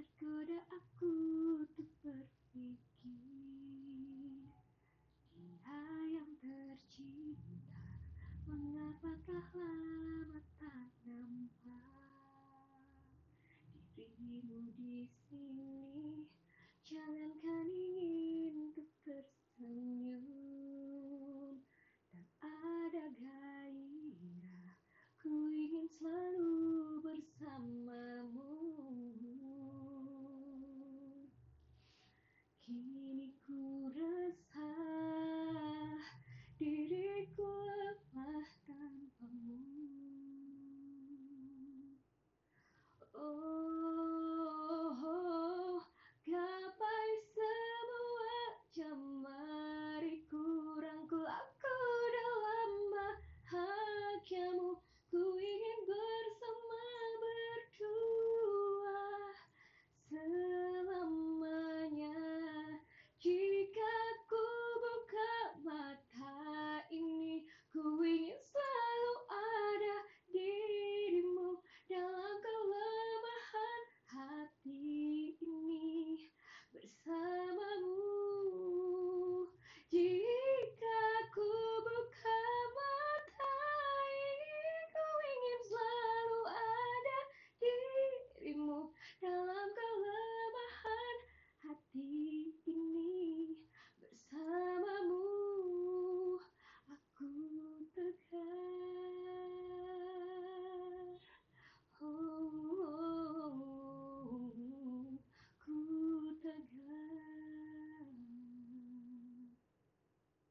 Tergoda aku untuk berpikir Dia yang tercinta Mengapakah lama tak nampak? Dirimu di sini.